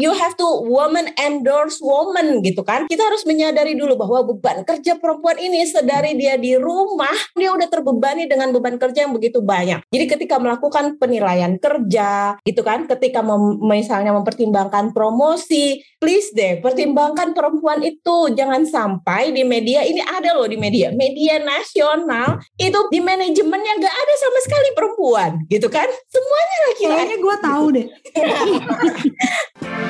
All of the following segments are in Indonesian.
you have to woman endorse woman gitu kan. Kita harus menyadari dulu bahwa beban kerja perempuan ini sedari dia di rumah, dia udah terbebani dengan beban kerja yang begitu banyak. Jadi ketika melakukan penilaian kerja, gitu kan, ketika mem misalnya mempertimbangkan promosi, please deh pertimbangkan perempuan itu. Jangan sampai di media ini ada loh di media, media nasional itu di manajemennya gak ada sama sekali perempuan, gitu kan? Semuanya laki-laki. Kayaknya gue tahu deh.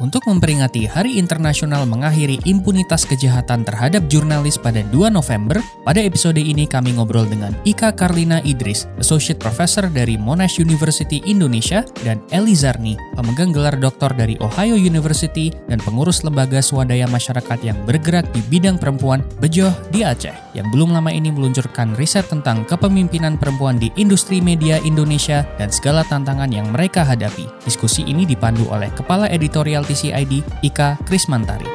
Untuk memperingati Hari Internasional mengakhiri impunitas kejahatan terhadap jurnalis pada 2 November, pada episode ini kami ngobrol dengan Ika Karlina Idris, Associate Professor dari Monash University Indonesia, dan Eli Zarni, pemegang gelar doktor dari Ohio University dan pengurus lembaga swadaya masyarakat yang bergerak di bidang perempuan Bejoh di Aceh, yang belum lama ini meluncurkan riset tentang kepemimpinan perempuan di industri media Indonesia dan segala tantangan yang mereka hadapi. Diskusi ini dipandu oleh Kepala Editorial TCID Ika Krismantari.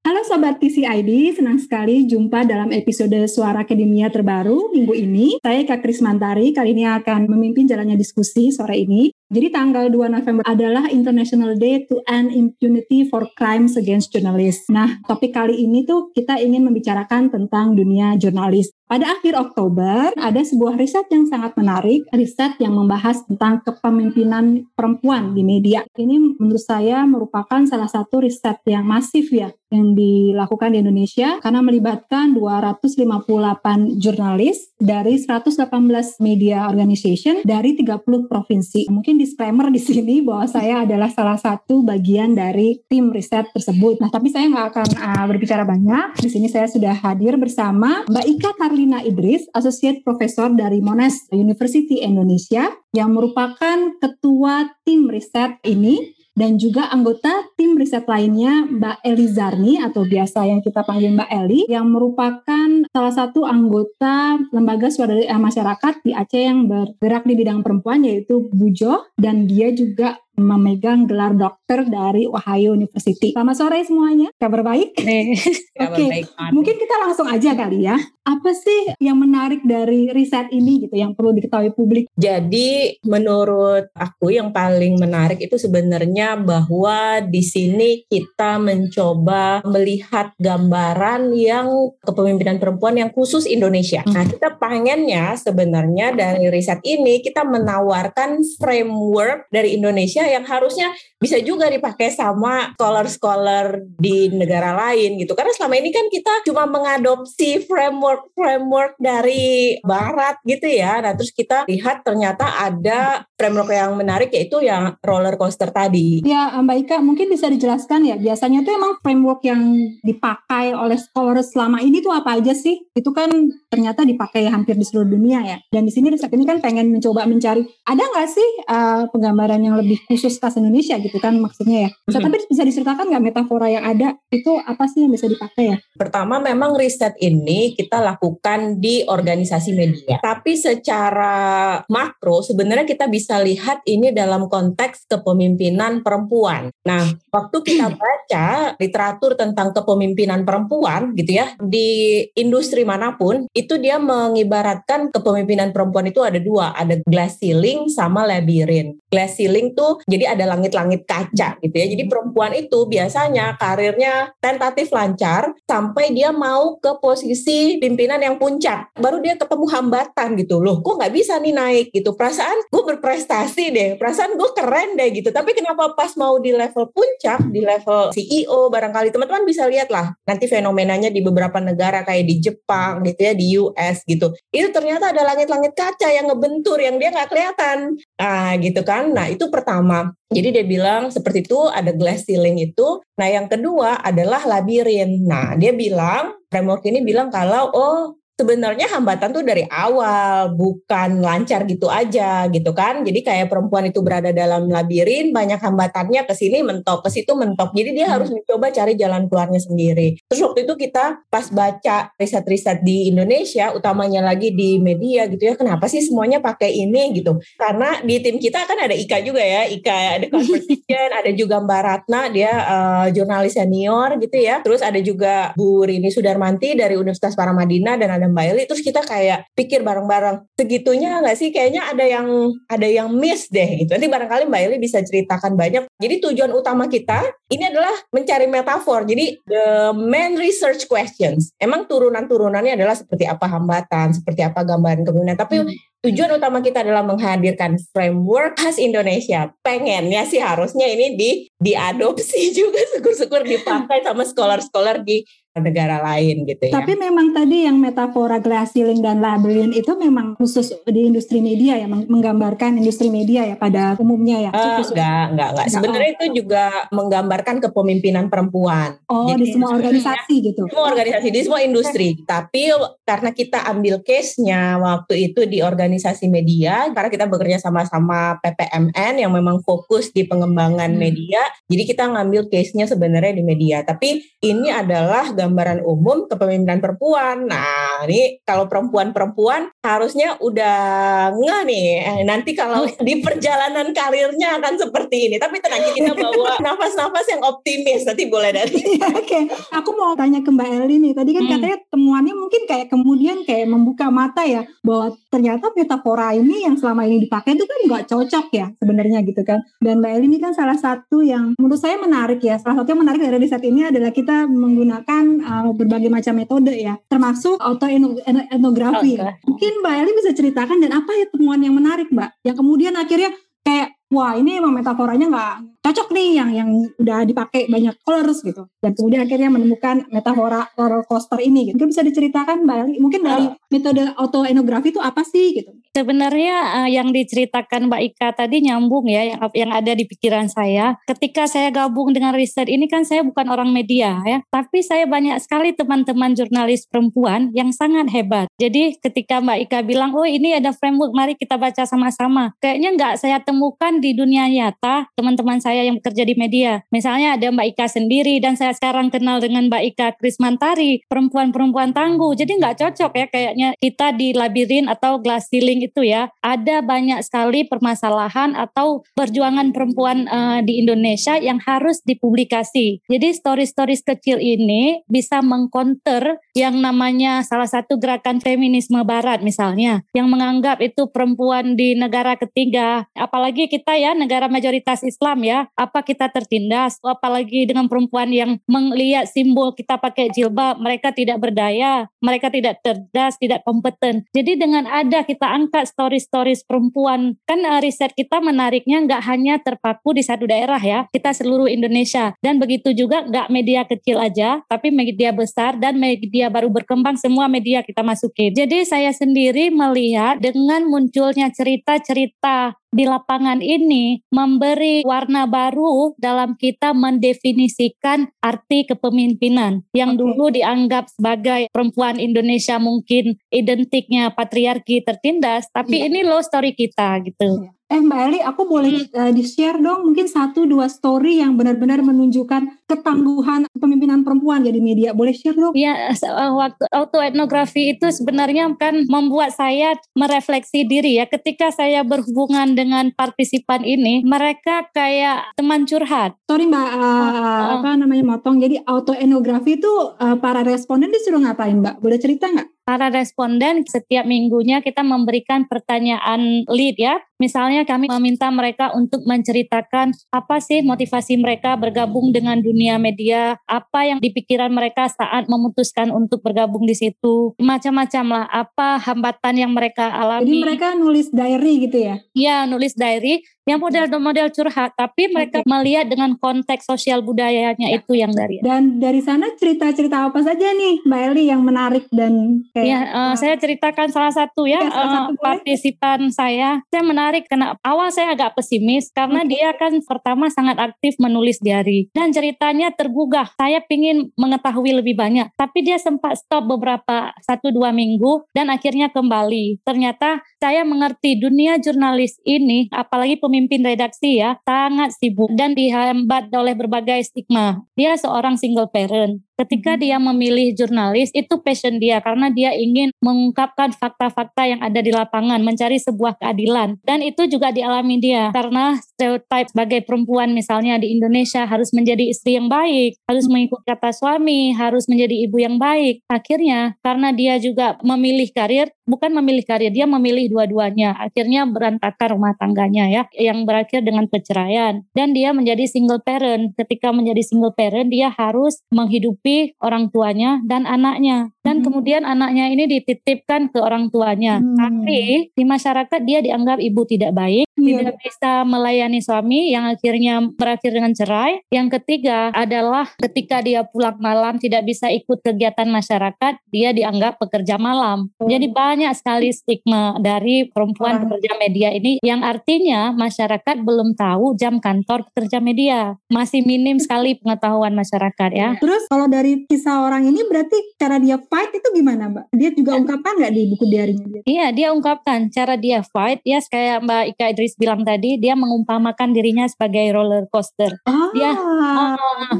Halo Sobat TCID, senang sekali jumpa dalam episode Suara Akademia terbaru minggu ini. Saya Kak Krismantari, kali ini akan memimpin jalannya diskusi sore ini. Jadi tanggal 2 November adalah International Day to End Impunity for Crimes Against Journalists. Nah, topik kali ini tuh kita ingin membicarakan tentang dunia jurnalis. Pada akhir Oktober, ada sebuah riset yang sangat menarik, riset yang membahas tentang kepemimpinan perempuan di media. Ini menurut saya merupakan salah satu riset yang masif ya, yang dilakukan di Indonesia, karena melibatkan 258 jurnalis dari 118 media organization dari 30 provinsi. Mungkin disclaimer di sini bahwa saya adalah salah satu bagian dari tim riset tersebut. Nah, tapi saya nggak akan uh, berbicara banyak. Di sini saya sudah hadir bersama Mbak Ika Karlina Idris, Associate Professor dari Monash University Indonesia, yang merupakan ketua tim riset ini dan juga anggota tim riset lainnya Mbak Eli Zarni atau biasa yang kita panggil Mbak Eli yang merupakan salah satu anggota lembaga swadaya masyarakat di Aceh yang bergerak di bidang perempuan yaitu Bujo dan dia juga memegang gelar dokter dari Ohio University. Selamat sore semuanya. Kabar baik? Kabar Oke, baik, Madu. mungkin kita langsung aja kali ya. Apa sih yang menarik dari riset ini gitu yang perlu diketahui publik? Jadi menurut aku yang paling menarik itu sebenarnya bahwa di sini kita mencoba melihat gambaran yang kepemimpinan perempuan yang khusus Indonesia. Nah, kita pengennya sebenarnya dari riset ini kita menawarkan framework dari Indonesia yang harusnya bisa juga dipakai sama scholar-scholar di negara lain gitu. Karena selama ini kan kita cuma mengadopsi framework-framework dari barat gitu ya. Nah, terus kita lihat ternyata ada framework yang menarik yaitu yang roller coaster tadi. Ya, Mbak Ika, mungkin bisa dijelaskan ya. Biasanya tuh emang framework yang dipakai oleh scholar selama ini tuh apa aja sih? Itu kan ternyata dipakai hampir di seluruh dunia ya. Dan di sini riset ini kan pengen mencoba mencari ada nggak sih uh, penggambaran yang lebih khusus khas Indonesia gitu kan maksudnya ya. So, Mhm. Tapi bisa diceritakan nggak metafora yang ada itu apa sih yang bisa dipakai ya? Pertama memang riset ini kita lakukan di organisasi media. Tapi secara makro sebenarnya kita bisa lihat ini dalam konteks kepemimpinan perempuan. Nah, waktu kita baca literatur tentang kepemimpinan perempuan gitu ya di industri mana pun itu dia mengibaratkan kepemimpinan perempuan itu ada dua, ada glass ceiling sama labirin. Glass ceiling tuh jadi ada langit-langit kaca gitu ya. Jadi perempuan itu biasanya karirnya tentatif lancar sampai dia mau ke posisi pimpinan yang puncak. Baru dia ketemu hambatan gitu loh. Kok nggak bisa nih naik gitu. Perasaan gue berprestasi deh. Perasaan gue keren deh gitu. Tapi kenapa pas mau di level puncak, di level CEO barangkali teman-teman bisa lihat lah. Nanti fenomenanya di beberapa negara kayak di Jepang gitu ya, di US gitu. Itu ternyata ada langit-langit kaca yang ngebentur yang dia nggak kelihatan. Nah gitu kan. Nah itu pertama. Jadi dia bilang seperti itu ada glass ceiling itu. Nah yang kedua adalah labirin. Nah dia bilang framework ini bilang kalau oh sebenarnya hambatan tuh dari awal bukan lancar gitu aja gitu kan. Jadi kayak perempuan itu berada dalam labirin banyak hambatannya ke sini mentok, ke situ mentok. Jadi dia hmm. harus mencoba cari jalan keluarnya sendiri. Terus waktu itu kita pas baca riset-riset di Indonesia, utamanya lagi di media gitu ya, kenapa sih semuanya pakai ini gitu? Karena di tim kita kan ada Ika juga ya, Ika ada competition, ada juga Mbak Ratna dia uh, jurnalis senior gitu ya. Terus ada juga Bu Rini Sudarmanti dari Universitas Paramadina dan ada Mbak Eli terus kita kayak pikir bareng-bareng segitunya nggak sih? Kayaknya ada yang ada yang miss deh gitu. Nanti barangkali Mbak Eli bisa ceritakan banyak. Jadi tujuan utama kita ini adalah mencari metafor. Jadi the main research questions. Emang turunan-turunannya adalah seperti apa hambatan seperti apa gambaran kemungkinan tapi hmm. Tujuan utama kita adalah menghadirkan framework khas Indonesia. Pengennya sih harusnya ini di diadopsi juga syukur-syukur dipakai sama scholar-scholar di negara lain gitu ya. Tapi memang tadi yang metafora glass ceiling dan labyrinth itu memang khusus di industri media ya, menggambarkan industri media ya pada umumnya ya. Uh, enggak, enggak, enggak. Sebenarnya oh. itu juga menggambarkan kepemimpinan perempuan. Oh, Jadi, di semua organisasi gitu. Semua organisasi, di semua industri. Okay. Tapi karena kita ambil case-nya waktu itu di organisasi media, karena kita bekerja sama-sama PPMN yang memang fokus di pengembangan hmm. media, jadi kita ngambil case-nya sebenarnya di media. Tapi ini adalah gambaran umum kepemimpinan perempuan. Nah, ini kalau perempuan-perempuan harusnya udah nggak nih. Eh, nanti kalau di perjalanan karirnya akan seperti ini. Tapi tenang kita bawa nafas-nafas yang optimis. Nanti boleh dari. Oke, okay. aku mau tanya ke Mbak Eli nih. Tadi kan hmm. katanya temuannya mungkin kayak kemudian kayak membuka mata ya bahwa ternyata metafora ini yang selama ini dipakai itu kan nggak cocok ya sebenarnya gitu kan. Dan Mbak Eli ini kan salah satu yang menurut saya menarik ya. Salah satu yang menarik dari riset ini adalah kita menggunakan uh, berbagai macam metode ya, termasuk autoetnografi. Okay. Mungkin Mbak Eli bisa ceritakan dan apa ya temuan yang menarik Mbak, yang kemudian akhirnya kayak wah ini emang metaforanya nggak cocok nih yang yang udah dipakai banyak colors gitu dan kemudian akhirnya menemukan metafora roller coaster ini gitu. Mungkin bisa diceritakan Mbak Eli, mungkin dari oh. metode autoetnografi itu apa sih gitu? Sebenarnya uh, yang diceritakan Mbak Ika tadi nyambung ya yang yang ada di pikiran saya. Ketika saya gabung dengan riset ini kan saya bukan orang media ya, tapi saya banyak sekali teman-teman jurnalis perempuan yang sangat hebat. Jadi ketika Mbak Ika bilang, oh ini ada framework, mari kita baca sama-sama. Kayaknya nggak saya temukan di dunia nyata teman-teman saya saya yang bekerja di media. Misalnya ada Mbak Ika sendiri dan saya sekarang kenal dengan Mbak Ika Krismantari, perempuan-perempuan tangguh. Jadi nggak cocok ya kayaknya kita di labirin atau glass ceiling itu ya. Ada banyak sekali permasalahan atau perjuangan perempuan uh, di Indonesia yang harus dipublikasi. Jadi story-story kecil ini bisa mengcounter yang namanya salah satu gerakan feminisme barat misalnya yang menganggap itu perempuan di negara ketiga apalagi kita ya negara mayoritas Islam ya apa kita tertindas apalagi dengan perempuan yang melihat simbol kita pakai jilbab mereka tidak berdaya mereka tidak cerdas tidak kompeten. Jadi dengan ada kita angkat story-story perempuan kan uh, riset kita menariknya nggak hanya terpaku di satu daerah ya kita seluruh Indonesia. Dan begitu juga nggak media kecil aja tapi media besar dan media baru berkembang semua media kita masukin. Jadi saya sendiri melihat dengan munculnya cerita-cerita di lapangan ini memberi warna baru dalam kita mendefinisikan arti kepemimpinan yang dulu dianggap sebagai perempuan Indonesia mungkin identiknya patriarki tertindas tapi ya. ini loh story kita gitu. Ya. Eh Mbak Eli, aku boleh hmm. uh, di-share dong mungkin satu dua story yang benar-benar menunjukkan ketangguhan pemimpinan perempuan jadi media. Boleh share dong? Ya, waktu autoetnografi itu sebenarnya kan membuat saya merefleksi diri ya. Ketika saya berhubungan dengan partisipan ini, mereka kayak teman curhat. Sorry Mbak, uh, oh. apa namanya motong. Jadi autoetnografi itu uh, para responden disuruh ngapain Mbak? Boleh cerita nggak? Para responden setiap minggunya kita memberikan pertanyaan lead ya. Misalnya kami meminta mereka untuk menceritakan apa sih motivasi mereka bergabung dengan dunia media, apa yang dipikiran mereka saat memutuskan untuk bergabung di situ. Macam-macam lah, apa hambatan yang mereka alami. Jadi mereka nulis diary gitu ya? Iya, nulis diary yang model-model curhat, tapi mereka okay. melihat dengan konteks sosial budayanya ya. itu yang dari. Dan dari sana cerita-cerita apa saja nih, Mbak Eli yang menarik dan kayak ya, uh, saya ceritakan salah satu ya, ya salah uh, partisipan saya. Saya menarik karena awal saya agak pesimis karena okay. dia kan pertama sangat aktif menulis diary dan ceritanya tergugah. Saya ingin mengetahui lebih banyak, tapi dia sempat stop beberapa satu dua minggu dan akhirnya kembali. Ternyata saya mengerti dunia jurnalis ini, apalagi pemimpin redaksi ya, sangat sibuk dan dihambat oleh berbagai stigma. Dia seorang single parent. Ketika hmm. dia memilih jurnalis, itu passion dia karena dia ingin mengungkapkan fakta-fakta yang ada di lapangan, mencari sebuah keadilan. Dan itu juga dialami dia karena stereotip sebagai perempuan misalnya di Indonesia harus menjadi istri yang baik, harus hmm. mengikut kata suami, harus menjadi ibu yang baik. Akhirnya karena dia juga memilih karir, bukan memilih karir, dia memilih dua-duanya. Akhirnya berantakan rumah tangganya ya, yang berakhir dengan perceraian. Dan dia menjadi single parent. Ketika menjadi single parent, dia harus menghidupi orang tuanya dan anaknya. Dan hmm. kemudian anaknya ini dititipkan ke orang tuanya. Hmm. Tapi di masyarakat dia dianggap ibu tidak baik, yeah. tidak bisa melayani suami yang akhirnya berakhir dengan cerai. Yang ketiga adalah ketika dia pulang malam tidak bisa ikut kegiatan masyarakat, dia dianggap pekerja malam. Oh. Jadi banyak sekali stigma dari perempuan oh. pekerja media ini yang artinya masyarakat belum tahu jam kantor pekerja media. Masih minim sekali pengetahuan masyarakat ya. Terus kalau dari kisah orang ini berarti cara dia fight itu gimana mbak? Dia juga ya. ungkapkan nggak di buku diarinya dia? Iya dia ungkapkan cara dia fight ya kayak Mbak Ika Idris bilang tadi dia mengumpamakan dirinya sebagai roller coaster. Ah. Dia uh,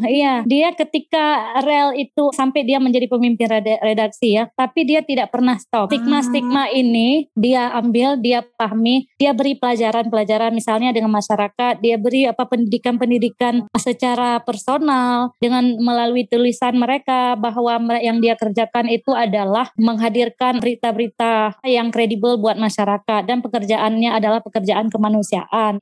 iya dia ketika rel itu sampai dia menjadi pemimpin redaksi ya tapi dia tidak pernah stop. Stigma-stigma ah. ini dia ambil dia pahami dia beri pelajaran-pelajaran misalnya dengan masyarakat dia beri apa pendidikan-pendidikan secara personal dengan melalui tulisan mereka bahwa yang dia kerjakan itu adalah menghadirkan berita-berita yang kredibel buat masyarakat dan pekerjaannya adalah pekerjaan kemanusiaan.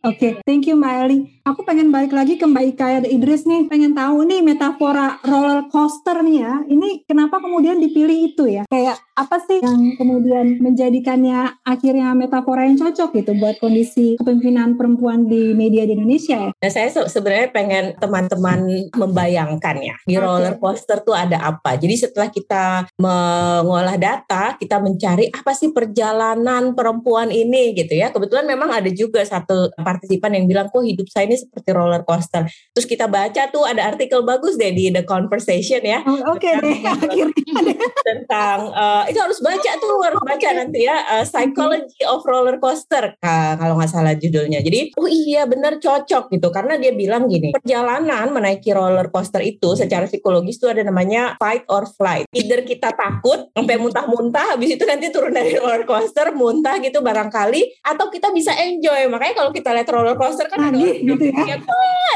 Oke, okay, thank you Mbak Eli. Aku pengen balik lagi ke Mbak Ika Idris nih, pengen tahu nih metafora roller coaster nih ya. Ini kenapa kemudian dipilih itu ya? Kayak apa sih yang kemudian menjadikannya akhirnya metafora yang cocok gitu buat kondisi kepemimpinan perempuan di media di Indonesia ya? Nah, saya sebenarnya pengen teman-teman membayangkan ya di okay. roller coaster tuh ada apa. Jadi setelah kita mengolah data, kita mencari apa sih perjalanan perempuan ini gitu ya. Kebetulan memang ada juga satu partisipan yang bilang kok hidup saya ini seperti roller coaster. Terus kita baca tuh ada artikel bagus deh di The Conversation ya. Oh, Oke okay deh akhirnya tentang uh, itu harus baca tuh harus baca nanti ya uh, Psychology of Roller Coaster kalau nggak salah judulnya. Jadi oh iya benar cocok gitu karena dia bilang gini perjalanan menaiki roller coaster itu secara psikologis tuh ada namanya fight or flight. Either kita takut sampai muntah-muntah habis itu nanti turun dari roller coaster muntah gitu barangkali atau kita bisa enjoy. Makanya kalau kita lihat roller coaster kan ada gitu ya.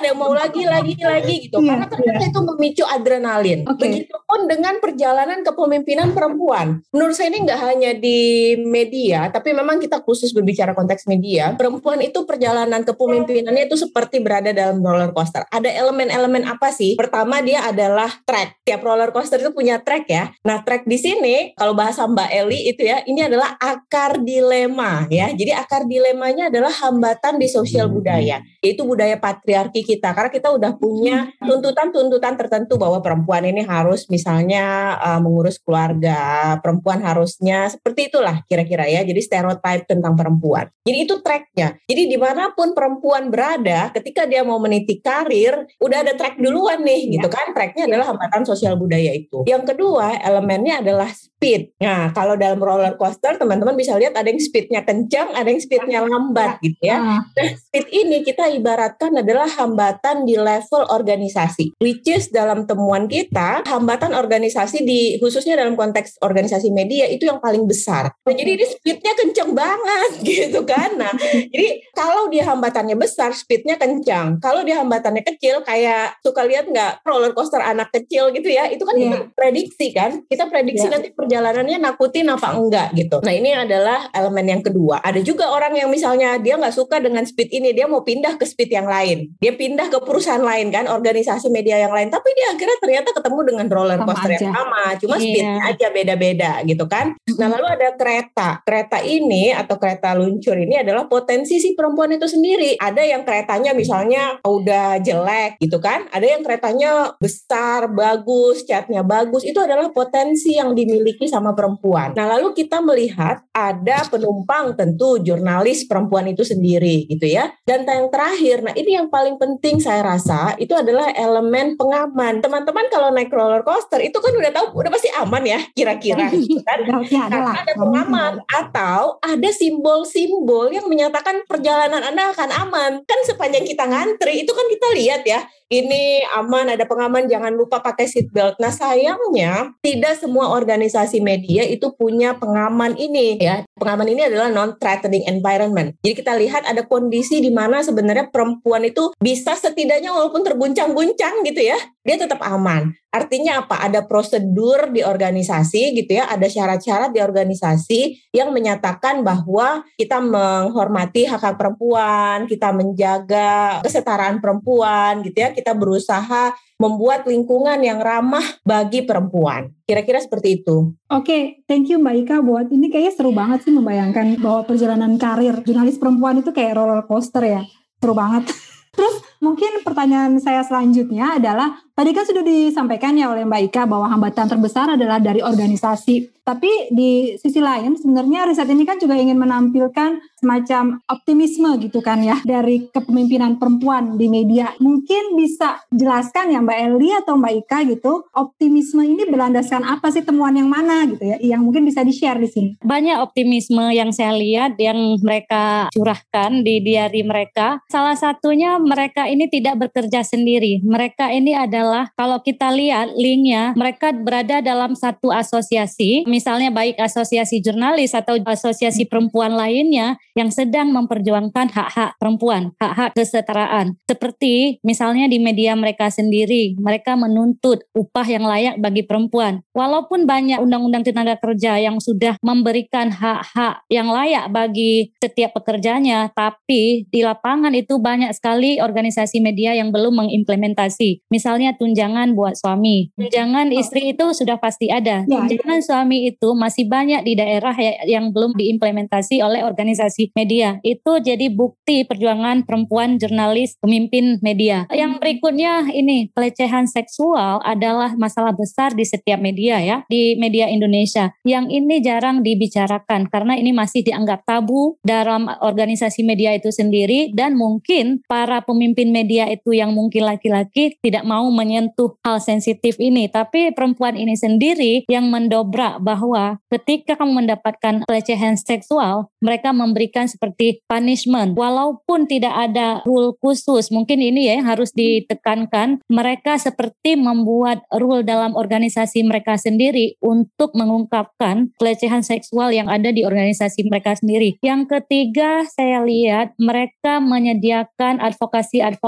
ada mau lagi lagi lagi gitu yeah, karena ternyata yeah. itu memicu adrenalin. Okay. Begitupun dengan perjalanan kepemimpinan perempuan menurut saya ini nggak hanya di media, tapi memang kita khusus berbicara konteks media. Perempuan itu perjalanan kepemimpinannya itu seperti berada dalam roller coaster. Ada elemen-elemen apa sih? Pertama dia adalah track. Tiap roller coaster itu punya track ya. Nah track di sini kalau bahasa Mbak Eli itu ya, ini adalah akar dilema ya. Jadi akar dilemanya adalah hambatan di sosial budaya, yaitu budaya patriarki kita. Karena kita udah punya tuntutan-tuntutan tertentu bahwa perempuan ini harus misalnya uh, mengurus keluarga, perempuan harusnya seperti itulah kira-kira ya. Jadi stereotip tentang perempuan. Jadi itu tracknya. Jadi di mana pun perempuan berada, ketika dia mau meniti karir, udah ada track duluan nih, gitu kan? Tracknya adalah hambatan sosial budaya itu. Yang kedua elemennya adalah speed. Nah kalau dalam roller coaster teman-teman bisa lihat ada yang speednya kencang, ada yang speednya lambat gitu ya. Nah speed ini kita ibaratkan adalah hambatan di level organisasi. Which is dalam temuan kita hambatan organisasi di khususnya dalam konteks organisasi media itu yang paling besar. Nah, jadi ini speednya kenceng banget gitu kan. Nah, jadi kalau dia hambatannya besar, speednya kencang. Kalau dia hambatannya kecil, kayak suka lihat nggak roller coaster anak kecil gitu ya, itu kan yeah. kita prediksi kan. Kita prediksi yeah. nanti perjalanannya nakutin apa enggak gitu. Nah ini adalah elemen yang kedua. Ada juga orang yang misalnya dia nggak suka dengan speed ini, dia mau pindah ke speed yang lain. Dia pindah ke perusahaan lain kan, organisasi media yang lain. Tapi dia akhirnya ternyata ketemu dengan roller roller coaster yang sama, cuma yeah. speednya aja beda-beda gitu kan. Nah lalu ada kereta, kereta ini atau kereta luncur ini adalah potensi si perempuan itu sendiri. Ada yang keretanya misalnya udah jelek gitu kan, ada yang keretanya besar, bagus, catnya bagus, itu adalah potensi yang dimiliki sama perempuan. Nah lalu kita melihat ada penumpang tentu jurnalis perempuan itu sendiri gitu ya. Dan yang terakhir, nah ini yang paling penting saya rasa itu adalah elemen pengaman. Teman-teman kalau naik roller coaster itu kan udah tahu udah pasti aman ya kira-kira gitu kan. Ya, Karena ada pengaman atau ada simbol-simbol yang menyatakan perjalanan Anda akan aman. Kan sepanjang kita ngantri itu kan kita lihat ya ini aman, ada pengaman, jangan lupa pakai seat belt. Nah sayangnya tidak semua organisasi media itu punya pengaman ini ya. Pengaman ini adalah non-threatening environment. Jadi kita lihat ada kondisi di mana sebenarnya perempuan itu bisa setidaknya walaupun terguncang-guncang gitu ya, dia tetap aman. Artinya apa? Ada prosedur di organisasi gitu ya, ada syarat-syarat di organisasi yang menyatakan bahwa kita menghormati hak hak perempuan, kita menjaga kesetaraan perempuan gitu ya, kita berusaha membuat lingkungan yang ramah bagi perempuan. Kira-kira seperti itu. Oke, okay, thank you Mbak Ika buat ini kayaknya seru banget sih membayangkan bahwa perjalanan karir jurnalis perempuan itu kayak roller coaster ya. Seru banget. Terus mungkin pertanyaan saya selanjutnya adalah tadi kan sudah disampaikan ya oleh Mbak Ika bahwa hambatan terbesar adalah dari organisasi. Tapi di sisi lain sebenarnya riset ini kan juga ingin menampilkan semacam optimisme gitu kan ya dari kepemimpinan perempuan di media. Mungkin bisa jelaskan ya Mbak Eli atau Mbak Ika gitu, optimisme ini berlandaskan apa sih temuan yang mana gitu ya yang mungkin bisa di-share di sini. Banyak optimisme yang saya lihat yang mereka curahkan di diary mereka. Salah satunya mereka ini tidak bekerja sendiri. Mereka ini adalah kalau kita lihat linknya mereka berada dalam satu asosiasi misalnya baik asosiasi jurnalis atau asosiasi perempuan lainnya yang sedang memperjuangkan hak-hak perempuan, hak-hak kesetaraan. Seperti misalnya di media mereka sendiri, mereka menuntut upah yang layak bagi perempuan. Walaupun banyak undang-undang tenaga kerja yang sudah memberikan hak-hak yang layak bagi setiap pekerjanya, tapi di lapangan itu banyak sekali organisasi media yang belum mengimplementasi. Misalnya tunjangan buat suami. Tunjangan istri itu sudah pasti ada. Ya, tunjangan suami itu masih banyak di daerah ya, yang belum diimplementasi oleh organisasi media. Itu jadi bukti perjuangan perempuan jurnalis pemimpin media. Yang berikutnya ini pelecehan seksual adalah masalah besar di setiap media ya, di media Indonesia. Yang ini jarang dibicarakan karena ini masih dianggap tabu dalam organisasi media itu sendiri dan mungkin para pemimpin media itu yang mungkin laki-laki tidak mau menyentuh hal sensitif ini, tapi perempuan ini sendiri yang mendobrak bahwa ketika kamu mendapatkan pelecehan seksual, mereka memberikan seperti punishment. Walaupun tidak ada rule khusus, mungkin ini ya harus ditekankan. Mereka seperti membuat rule dalam organisasi mereka sendiri untuk mengungkapkan pelecehan seksual yang ada di organisasi mereka sendiri. Yang ketiga, saya lihat mereka menyediakan advokasi-advokasi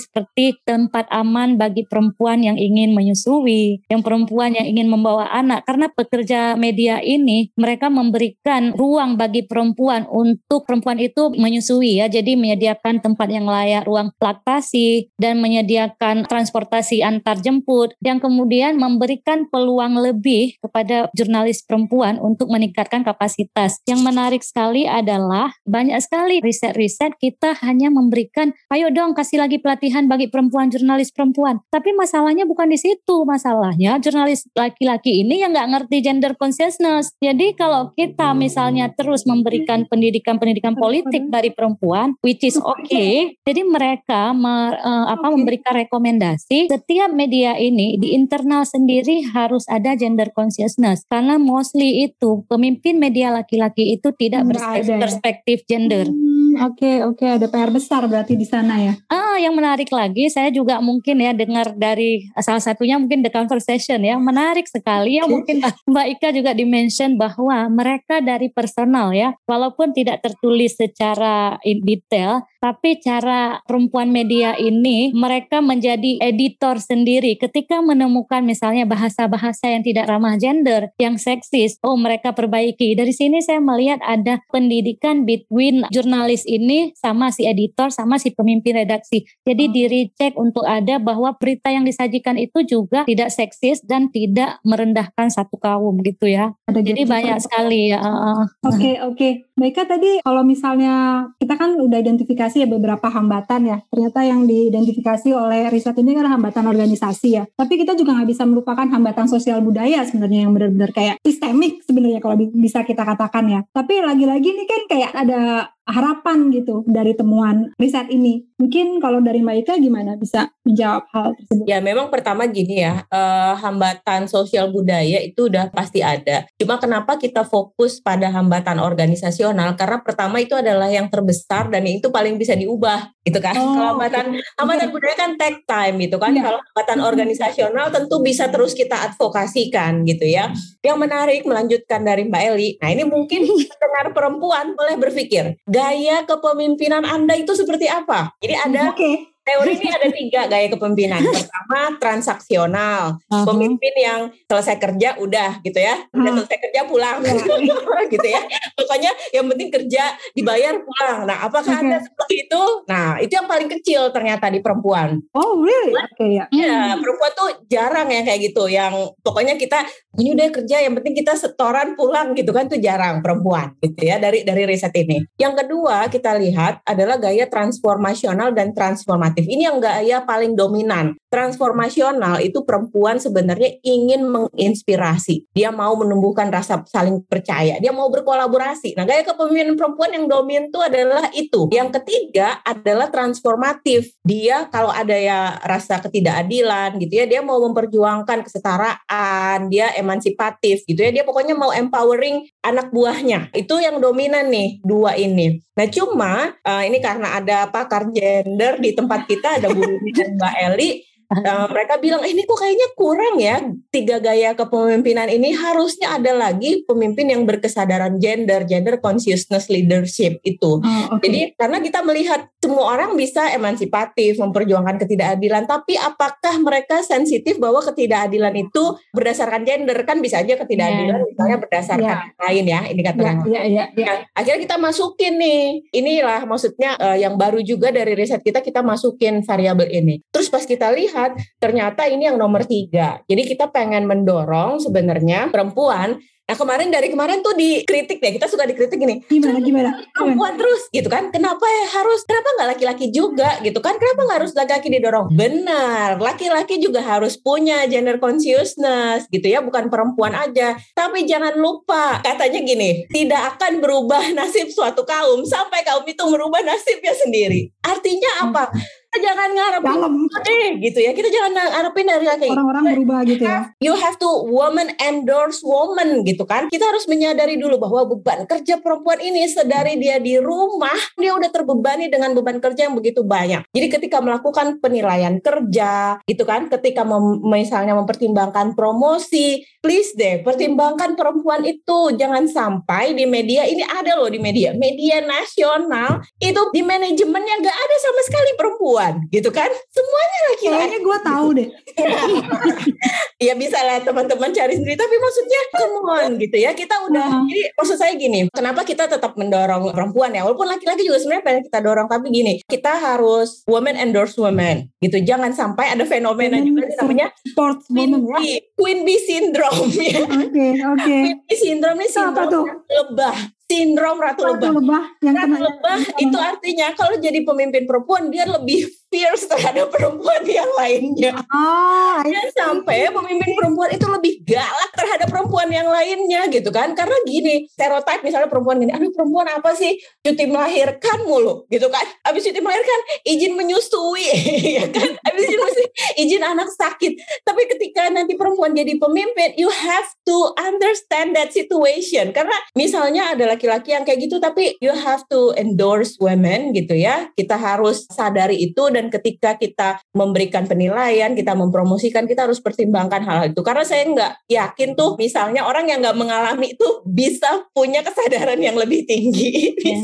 seperti tempat aman bagi perempuan yang ingin menyusui, yang perempuan yang ingin membawa anak. Karena pekerja media ini mereka memberikan ruang bagi perempuan untuk perempuan itu menyusui ya. Jadi menyediakan tempat yang layak, ruang laktasi dan menyediakan transportasi antar jemput yang kemudian memberikan peluang lebih kepada jurnalis perempuan untuk meningkatkan kapasitas. Yang menarik sekali adalah banyak sekali riset-riset kita hanya memberikan ayo dong kasih lagi pelatihan bagi perempuan jurnalis perempuan. Tapi masalahnya bukan di situ. Masalahnya jurnalis laki-laki ini yang nggak ngerti gender conscious business. Jadi kalau kita misalnya terus memberikan pendidikan-pendidikan politik dari perempuan, which is okay, jadi mereka me, uh, apa memberikan rekomendasi setiap media ini di internal sendiri harus ada gender consciousness karena mostly itu pemimpin media laki-laki itu tidak berperspektif ya? gender. Hmm, okay, oke okay. ada PR besar berarti di sana ya. Ah yang menarik lagi saya juga mungkin ya dengar dari salah satunya mungkin the conversation ya menarik sekali ya mungkin Mbak Ika juga di mention bahwa mereka dari personal ya, walaupun tidak tertulis secara detail, tapi cara perempuan media ini mereka menjadi editor sendiri ketika menemukan misalnya bahasa-bahasa yang tidak ramah gender, yang seksis, oh mereka perbaiki. Dari sini saya melihat ada pendidikan between jurnalis ini sama si editor sama si pemimpin redaksi. Jadi di recheck untuk ada bahwa berita yang disajikan itu juga tidak seksis dan tidak merendahkan satu kaum gitu ya. Ada Jadi banyak sekali ya. Oke okay, oke. Okay. Baiknya tadi kalau misalnya kita kan udah identifikasi ya beberapa hambatan ya. Ternyata yang diidentifikasi oleh riset ini kan hambatan organisasi ya. Tapi kita juga nggak bisa melupakan hambatan sosial budaya sebenarnya yang benar-benar kayak sistemik sebenarnya kalau bisa kita katakan ya. Tapi lagi-lagi ini kan kayak ada harapan gitu dari temuan riset ini. Mungkin kalau dari Mbak Ika gimana bisa menjawab hal tersebut? Ya memang pertama gini ya, eh, hambatan sosial budaya itu udah pasti ada. Cuma kenapa kita fokus pada hambatan organisasional? Karena pertama itu adalah yang terbesar dan itu paling bisa diubah gitu kan. Oh, kalau hambatan okay. hambatan budaya kan take time gitu kan. Ya. Kalau hambatan organisasional tentu bisa terus kita advokasikan gitu ya. Yang menarik melanjutkan dari Mbak Eli. Nah ini mungkin pendengar perempuan boleh berpikir gaya kepemimpinan Anda itu seperti apa? Jadi ada okay teori ini ada tiga gaya kepemimpinan. Pertama transaksional, uh-huh. pemimpin yang selesai kerja udah gitu ya, udah uh-huh. selesai kerja pulang gitu ya. Pokoknya yang penting kerja dibayar pulang. Nah, apakah okay. ada seperti itu? Nah, itu yang paling kecil ternyata di perempuan. Oh, really? Oke okay, ya. Ya, perempuan tuh jarang ya kayak gitu. Yang pokoknya kita ini udah kerja, yang penting kita setoran pulang gitu kan tuh jarang perempuan gitu ya dari dari riset ini. Yang kedua kita lihat adalah gaya transformasional dan transformatif Ini yang gaya paling dominan. Transformasional itu perempuan sebenarnya ingin menginspirasi. Dia mau menumbuhkan rasa saling percaya. Dia mau berkolaborasi. Nah, gaya kepemimpinan perempuan yang dominan itu adalah itu. Yang ketiga adalah transformatif. Dia kalau ada ya rasa ketidakadilan gitu ya, dia mau memperjuangkan kesetaraan, dia emansipatif gitu ya. Dia pokoknya mau empowering anak buahnya. Itu yang dominan nih dua ini. Nah, cuma uh, ini karena ada pakar gender di tempat kita ada Bu dan Mbak Eli Uh, mereka bilang eh, ini kok kayaknya kurang ya tiga gaya kepemimpinan ini harusnya ada lagi pemimpin yang berkesadaran gender gender consciousness leadership itu oh, okay. jadi karena kita melihat semua orang bisa emansipatif memperjuangkan ketidakadilan tapi apakah mereka sensitif bahwa ketidakadilan itu berdasarkan gender kan bisa aja ketidakadilan yeah. misalnya berdasarkan yeah. lain ya ini kata yeah, yeah, yeah, yeah. Akhirnya kita masukin nih inilah maksudnya uh, yang baru juga dari riset kita kita masukin variabel ini terus pas kita lihat lihat ternyata ini yang nomor tiga. Jadi kita pengen mendorong sebenarnya perempuan Nah kemarin dari kemarin tuh dikritik deh, kita suka dikritik gini. Gimana gimana? Perempuan terus gitu kan? Kenapa ya harus? Kenapa nggak laki-laki juga gitu kan? Kenapa nggak harus laki-laki didorong? Benar, laki-laki juga harus punya gender consciousness gitu ya, bukan perempuan aja. Tapi jangan lupa katanya gini, tidak akan berubah nasib suatu kaum sampai kaum itu merubah nasibnya sendiri. Artinya apa? Hmm jangan ngarepin Dalam. eh gitu ya. Kita jangan ngarepin dari laki orang-orang berubah gitu ya. You have to woman endorse woman gitu kan. Kita harus menyadari dulu bahwa beban kerja perempuan ini sedari dia di rumah dia udah terbebani dengan beban kerja yang begitu banyak. Jadi ketika melakukan penilaian kerja gitu kan. Ketika mem misalnya mempertimbangkan promosi please deh pertimbangkan perempuan itu. Jangan sampai di media ini ada loh di media media nasional itu di manajemennya nggak ada sama sekali perempuan perempuan gitu kan? Semuanya laki-laki. Kayaknya gue tahu deh. Ya bisa lah teman-teman cari sendiri tapi maksudnya come on gitu ya. Kita udah uh-huh. jadi maksud saya gini kenapa kita tetap mendorong perempuan ya? Walaupun laki-laki juga sebenarnya pengen kita dorong tapi gini kita harus woman endorse woman gitu. Jangan sampai ada fenomena juga namanya sports queen woman, ya? queen bee syndrome ya oke okay, oke okay. queen bee syndrome ini sindrom lebah sindrom ratu, ratu lebah. lebah yang ratu lebah itu artinya kalau jadi pemimpin perempuan dia lebih fierce terhadap perempuan yang lainnya. Oh, Dan sampai pemimpin perempuan itu lebih galak terhadap perempuan yang lainnya gitu kan. Karena gini, stereotip misalnya perempuan gini, aduh perempuan apa sih cuti melahirkan mulu gitu kan. Habis cuti melahirkan izin menyusui ya kan. Habis izin izin anak sakit. Tapi ketika nanti perempuan jadi pemimpin, you have to understand that situation. Karena misalnya ada laki-laki yang kayak gitu tapi you have to endorse women gitu ya. Kita harus sadari itu dan ketika kita memberikan penilaian, kita mempromosikan, kita harus pertimbangkan hal-hal itu. Karena saya nggak yakin tuh misalnya orang yang nggak mengalami itu bisa punya kesadaran yang lebih tinggi. Ya.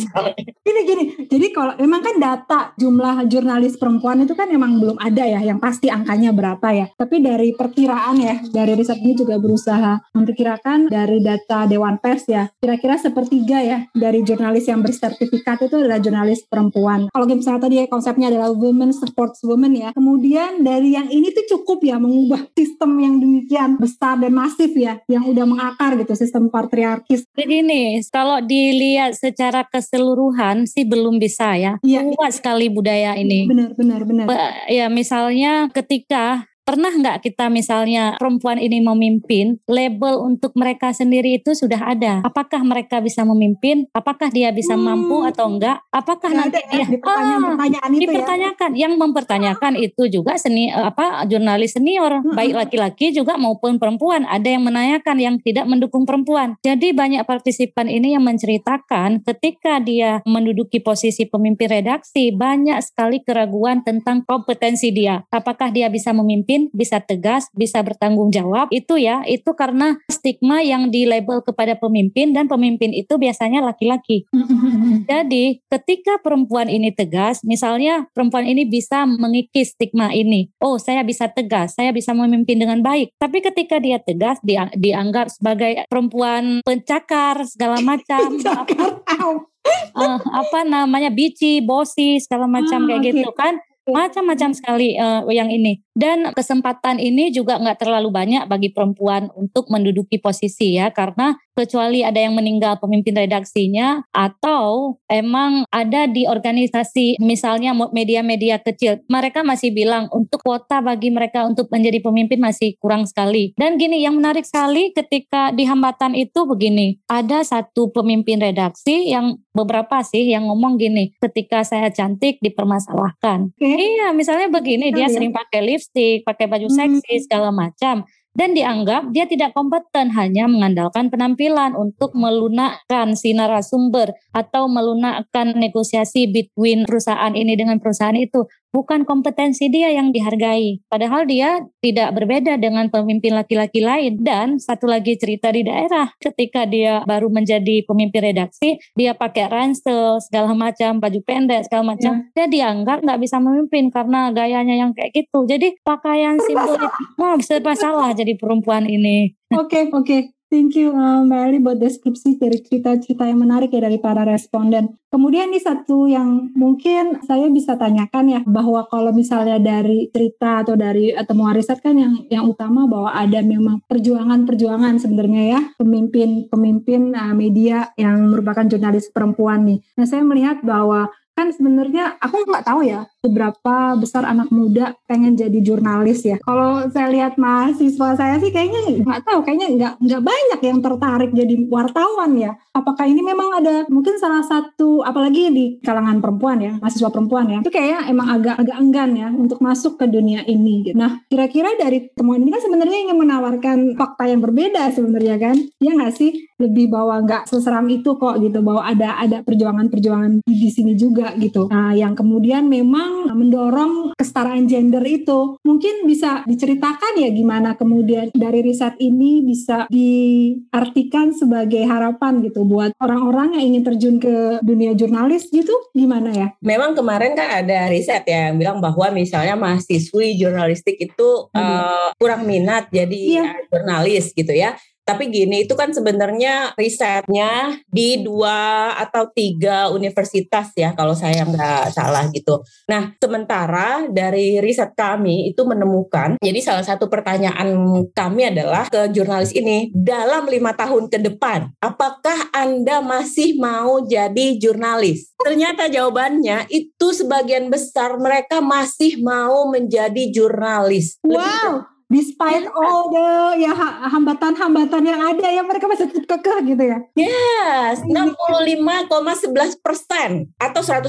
Gini gini, jadi kalau memang kan data jumlah jurnalis perempuan itu kan memang belum ada ya, yang pasti angkanya berapa ya. Tapi dari perkiraan ya, dari riset ini juga berusaha memperkirakan dari data Dewan Pers ya, kira-kira sepertiga ya dari jurnalis yang bersertifikat itu adalah jurnalis perempuan. Kalau misalnya tadi konsepnya adalah women women supports women ya. Kemudian dari yang ini tuh cukup ya mengubah sistem yang demikian besar dan masif ya, yang udah mengakar gitu sistem patriarkis. Begini, kalau dilihat secara keseluruhan sih belum bisa ya. Iya. Kuat sekali budaya ini. Benar, benar, benar. Be- Ya misalnya ketika Pernah nggak kita misalnya perempuan ini memimpin, label untuk mereka sendiri itu sudah ada. Apakah mereka bisa memimpin? Apakah dia bisa Hmm. mampu atau enggak? Apakah nanti ada ya dia di pertanyaan-pertanyaan itu ya. dipertanyakan yang mempertanyakan itu juga seni apa jurnalis senior Mm-mm. baik laki-laki juga maupun perempuan ada yang menanyakan yang tidak mendukung perempuan jadi banyak partisipan ini yang menceritakan ketika dia menduduki posisi pemimpin redaksi banyak sekali keraguan tentang kompetensi dia apakah dia bisa memimpin bisa tegas bisa bertanggung jawab itu ya itu karena stigma yang di label kepada pemimpin dan pemimpin itu biasanya laki-laki jadi ketika perempuan ini tegas, misalnya perempuan ini bisa mengikis stigma ini. Oh, saya bisa tegas, saya bisa memimpin dengan baik. Tapi ketika dia tegas, dia dianggap sebagai perempuan pencakar segala macam. Cakar, au. Eh, apa namanya bici, bosi, segala macam Ah, kayak oke. gitu kan. Macam-macam sekali eh, yang ini. Dan kesempatan ini juga nggak terlalu banyak bagi perempuan untuk menduduki posisi ya. Karena kecuali ada yang meninggal pemimpin redaksinya atau emang ada di organisasi misalnya media-media kecil. Mereka masih bilang untuk kuota bagi mereka untuk menjadi pemimpin masih kurang sekali. Dan gini yang menarik sekali ketika di hambatan itu begini. Ada satu pemimpin redaksi yang beberapa sih yang ngomong gini, ketika saya cantik dipermasalahkan. Iya, misalnya begini, dia Iya. sering pakai lipstick, pakai baju Hmm. seksi segala macam. Dan dianggap dia tidak kompeten hanya mengandalkan penampilan untuk melunakkan si narasumber atau melunakkan negosiasi between perusahaan ini dengan perusahaan itu. Bukan kompetensi dia yang dihargai. Padahal dia tidak berbeda dengan pemimpin laki-laki lain. Dan satu lagi cerita di daerah, ketika dia baru menjadi pemimpin redaksi, dia pakai ransel segala macam, baju pendek segala macam. Dia dianggap nggak bisa memimpin karena gayanya yang kayak gitu. Jadi pakaian simbol itu, oh, serba salah jadi perempuan ini. Oke, oke. Thank you Mbak Eli buat deskripsi dari cerita-cerita yang menarik ya dari para responden. Kemudian nih satu yang mungkin saya bisa tanyakan ya bahwa kalau misalnya dari cerita atau dari temuan riset kan yang yang utama bahwa ada memang perjuangan-perjuangan sebenarnya ya pemimpin-pemimpin uh, media yang merupakan jurnalis perempuan nih. Nah saya melihat bahwa kan sebenarnya aku nggak tahu ya seberapa besar anak muda pengen jadi jurnalis ya. Kalau saya lihat mahasiswa saya sih kayaknya nggak tahu, kayaknya nggak nggak banyak yang tertarik jadi wartawan ya. Apakah ini memang ada mungkin salah satu apalagi di kalangan perempuan ya, mahasiswa perempuan ya, itu kayaknya emang agak agak enggan ya untuk masuk ke dunia ini. Gitu. Nah kira-kira dari temuan ini kan sebenarnya ingin menawarkan fakta yang berbeda sebenarnya kan, ya nggak sih? Lebih bahwa nggak seseram itu kok gitu, bahwa ada ada perjuangan-perjuangan di sini juga gitu. Nah yang kemudian memang mendorong kesetaraan gender itu. Mungkin bisa diceritakan ya gimana kemudian dari riset ini bisa diartikan sebagai harapan gitu buat orang-orang yang ingin terjun ke dunia jurnalis gitu gimana ya? Memang kemarin kan ada riset ya yang bilang bahwa misalnya mahasiswi jurnalistik itu uh, kurang minat jadi uh, jurnalis gitu ya. Tapi gini, itu kan sebenarnya risetnya di dua atau tiga universitas ya, kalau saya nggak salah gitu. Nah, sementara dari riset kami itu menemukan, jadi salah satu pertanyaan kami adalah ke jurnalis ini, dalam lima tahun ke depan, apakah Anda masih mau jadi jurnalis? Ternyata jawabannya itu sebagian besar mereka masih mau menjadi jurnalis. Lebih Despite all the ya ha- hambatan-hambatan yang ada ya mereka masih tetap kekeh gitu ya. Yes, 65,11 persen atau 168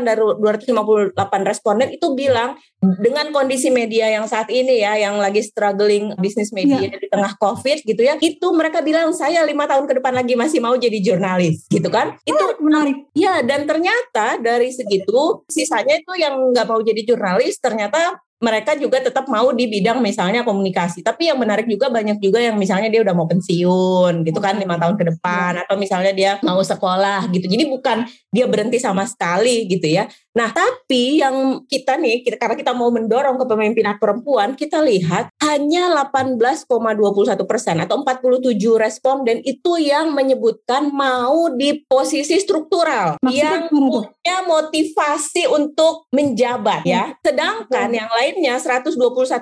dari 258 responden itu bilang dengan kondisi media yang saat ini ya, yang lagi struggling bisnis media di tengah COVID gitu ya, itu mereka bilang saya lima tahun ke depan lagi masih mau jadi jurnalis gitu kan? Itu Menarik, menarik. ya dan ternyata dari segitu sisanya itu yang nggak mau jadi jurnalis ternyata mereka juga tetap mau di bidang misalnya komunikasi. Tapi yang menarik juga banyak juga yang misalnya dia udah mau pensiun gitu kan lima tahun ke depan atau misalnya dia mau sekolah gitu. Jadi bukan dia berhenti sama sekali gitu ya. Nah, tapi yang kita nih, kita, karena kita mau mendorong kepemimpinan perempuan, kita lihat hanya 18,21 persen atau 47 responden itu yang menyebutkan mau di posisi struktural Maksudnya yang punya motivasi untuk menjabat ya. Sedangkan yang lainnya 121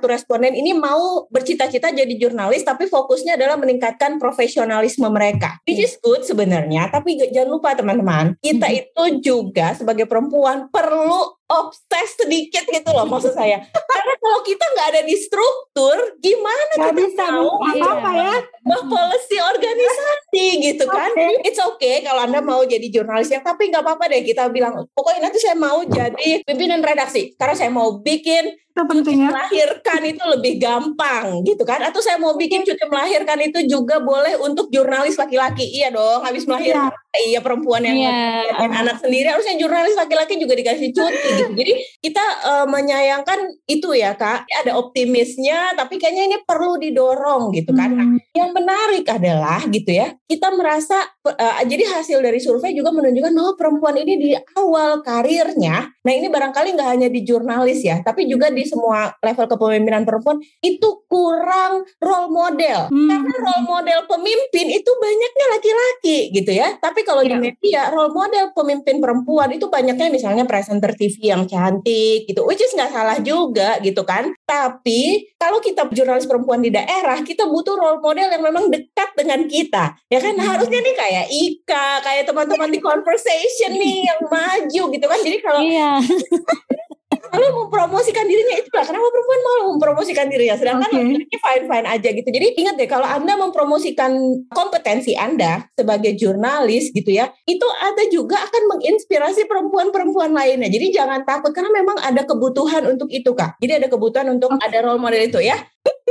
responden ini mau bercita-cita jadi jurnalis tapi fokusnya adalah meningkatkan profesionalisme mereka. Which is good sebenarnya, tapi jangan lupa teman-teman, kita itu juga sebagai perempuan perlu obses sedikit gitu loh maksud saya. Karena kalau kita nggak ada di struktur, gimana Nggak kita bisa tahu apa-apa ya. bah policy organisasi gitu kan. Oke. It's okay kalau Anda mau jadi jurnalis yang tapi nggak apa-apa deh kita bilang pokoknya nanti saya mau jadi pimpinan redaksi karena saya mau bikin Itu penting ya. melahirkan itu lebih gampang gitu kan? Atau saya mau bikin cuti melahirkan itu juga boleh untuk jurnalis laki-laki. Iya dong habis melahirkan. Iya perempuan yang Iya. melahirkan anak sendiri. Harusnya jurnalis laki-laki juga dikasih cuti gitu. Jadi kita eh, menyayangkan itu ya kak. Ada optimisnya tapi kayaknya ini perlu didorong gitu kan? Nah, Hmm. yang menarik adalah gitu ya kita merasa eh, jadi hasil dari survei juga menunjukkan bahwa perempuan ini di awal karirnya nah ini barangkali nggak hanya di jurnalis ya tapi juga di semua level kepemimpinan perempuan itu kurang role model Hmm. karena role model pemimpin itu banyaknya laki-laki gitu ya tapi kalau di Ya. media role model pemimpin perempuan itu banyaknya misalnya presenter TV yang cantik gitu which is nggak salah juga gitu kan tapi kalau kita jurnalis perempuan di daerah kita butuh role model yang memang dekat dengan kita ya kan Hmm. harusnya nih kayak Ika kayak teman-teman di conversation nih yang maju gitu kan jadi kalau Iya. kalau mempromosikan dirinya itu lah. Kenapa perempuan malu mempromosikan dirinya sedangkan laki-laki fine fine aja gitu. Jadi ingat deh kalau anda mempromosikan kompetensi anda sebagai jurnalis gitu ya itu ada juga akan menginspirasi perempuan-perempuan lainnya. Jadi jangan takut karena memang ada kebutuhan untuk itu kak. Jadi ada kebutuhan untuk ada role model itu ya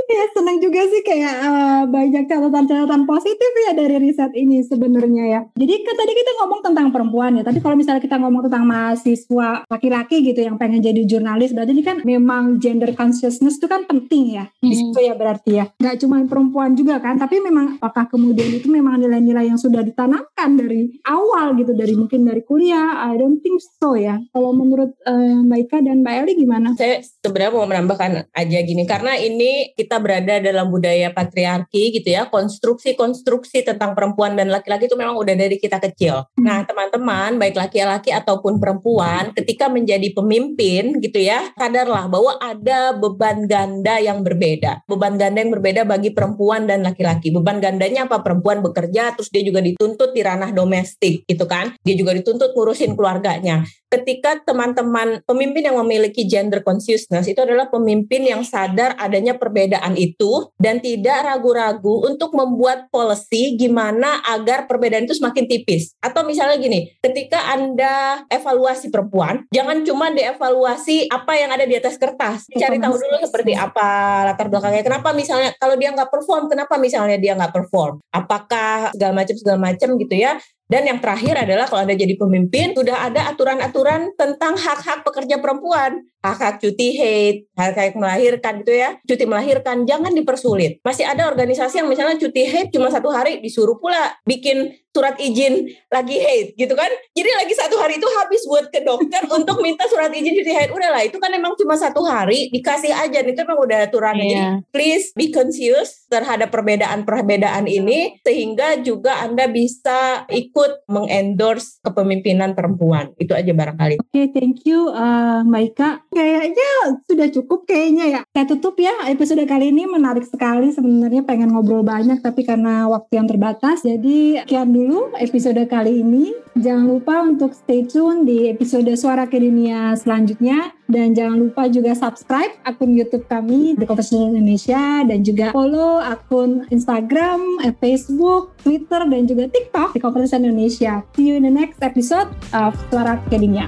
Ya senang juga sih kayak eh, banyak catatan-catatan positif ya dari riset ini sebenarnya ya. Jadi kan tadi kita ngomong tentang perempuan ya, tapi kalau misalnya kita ngomong tentang mahasiswa laki-laki gitu yang pengen jadi jurnalis, berarti ini kan memang gender consciousness itu kan penting ya di Hmm. situ ya berarti ya. Nggak cuma perempuan juga kan, tapi memang apakah kemudian itu memang nilai-nilai yang sudah ditanamkan dari awal gitu, dari mungkin dari kuliah, I don't think so ya. Kalau menurut eh, Mbak Ika dan Mbak Eli gimana? saya sebenarnya mau menambahkan aja gini karena ini kita berada dalam budaya patriarki gitu ya konstruksi-konstruksi tentang perempuan dan laki-laki itu memang udah dari kita kecil. Nah teman-teman baik laki-laki ataupun perempuan ketika menjadi pemimpin gitu ya sadarlah bahwa ada beban ganda yang berbeda. Beban ganda yang berbeda bagi perempuan dan laki-laki. Beban gandanya apa? Perempuan bekerja terus dia juga dituntut di ranah domestik gitu kan. Dia juga dituntut ngurusin keluarganya ketika teman-teman pemimpin yang memiliki gender consciousness itu adalah pemimpin yang sadar adanya perbedaan itu dan tidak ragu-ragu untuk membuat policy gimana agar perbedaan itu semakin tipis. Atau misalnya gini, ketika Anda evaluasi perempuan, jangan cuma dievaluasi apa yang ada di atas kertas. Cari tahu dulu seperti apa latar belakangnya. Kenapa misalnya kalau dia nggak perform, kenapa misalnya dia nggak perform? Apakah segala macam segala macam gitu ya? Dan yang terakhir adalah kalau Anda jadi pemimpin, sudah ada aturan-aturan tentang hak-hak pekerja perempuan. Hak-hak cuti haid, hak-hak melahirkan gitu ya. Cuti melahirkan, jangan dipersulit. Masih ada organisasi yang misalnya cuti haid cuma satu hari, disuruh pula bikin surat izin lagi haid gitu kan. Jadi lagi satu hari itu habis buat ke dokter untuk minta surat izin cuti haid. Udahlah, itu kan memang cuma satu hari, dikasih aja. Itu memang udah aturannya. Jadi Iya. please be conscious terhadap perbedaan-perbedaan ini sehingga juga Anda bisa ikut mengendorse kepemimpinan perempuan. Itu aja barangkali. Oke, thank you uh, Mbak Ika. Kayaknya sudah cukup kayaknya ya. Saya tutup ya episode kali ini menarik sekali sebenarnya pengen ngobrol banyak tapi karena waktu yang terbatas. Jadi sekian dulu episode kali ini. Jangan lupa untuk stay tune di episode Suara Akademia selanjutnya dan jangan lupa juga subscribe akun YouTube kami di Conversation Indonesia dan juga follow akun Instagram, eh, Facebook, Twitter dan juga TikTok di Conversation Indonesia. See you in the next episode of Suara Akademia.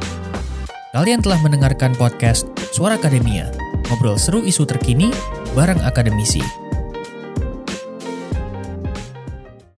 Kalian telah mendengarkan podcast Suara Akademia, ngobrol seru isu terkini bareng akademisi.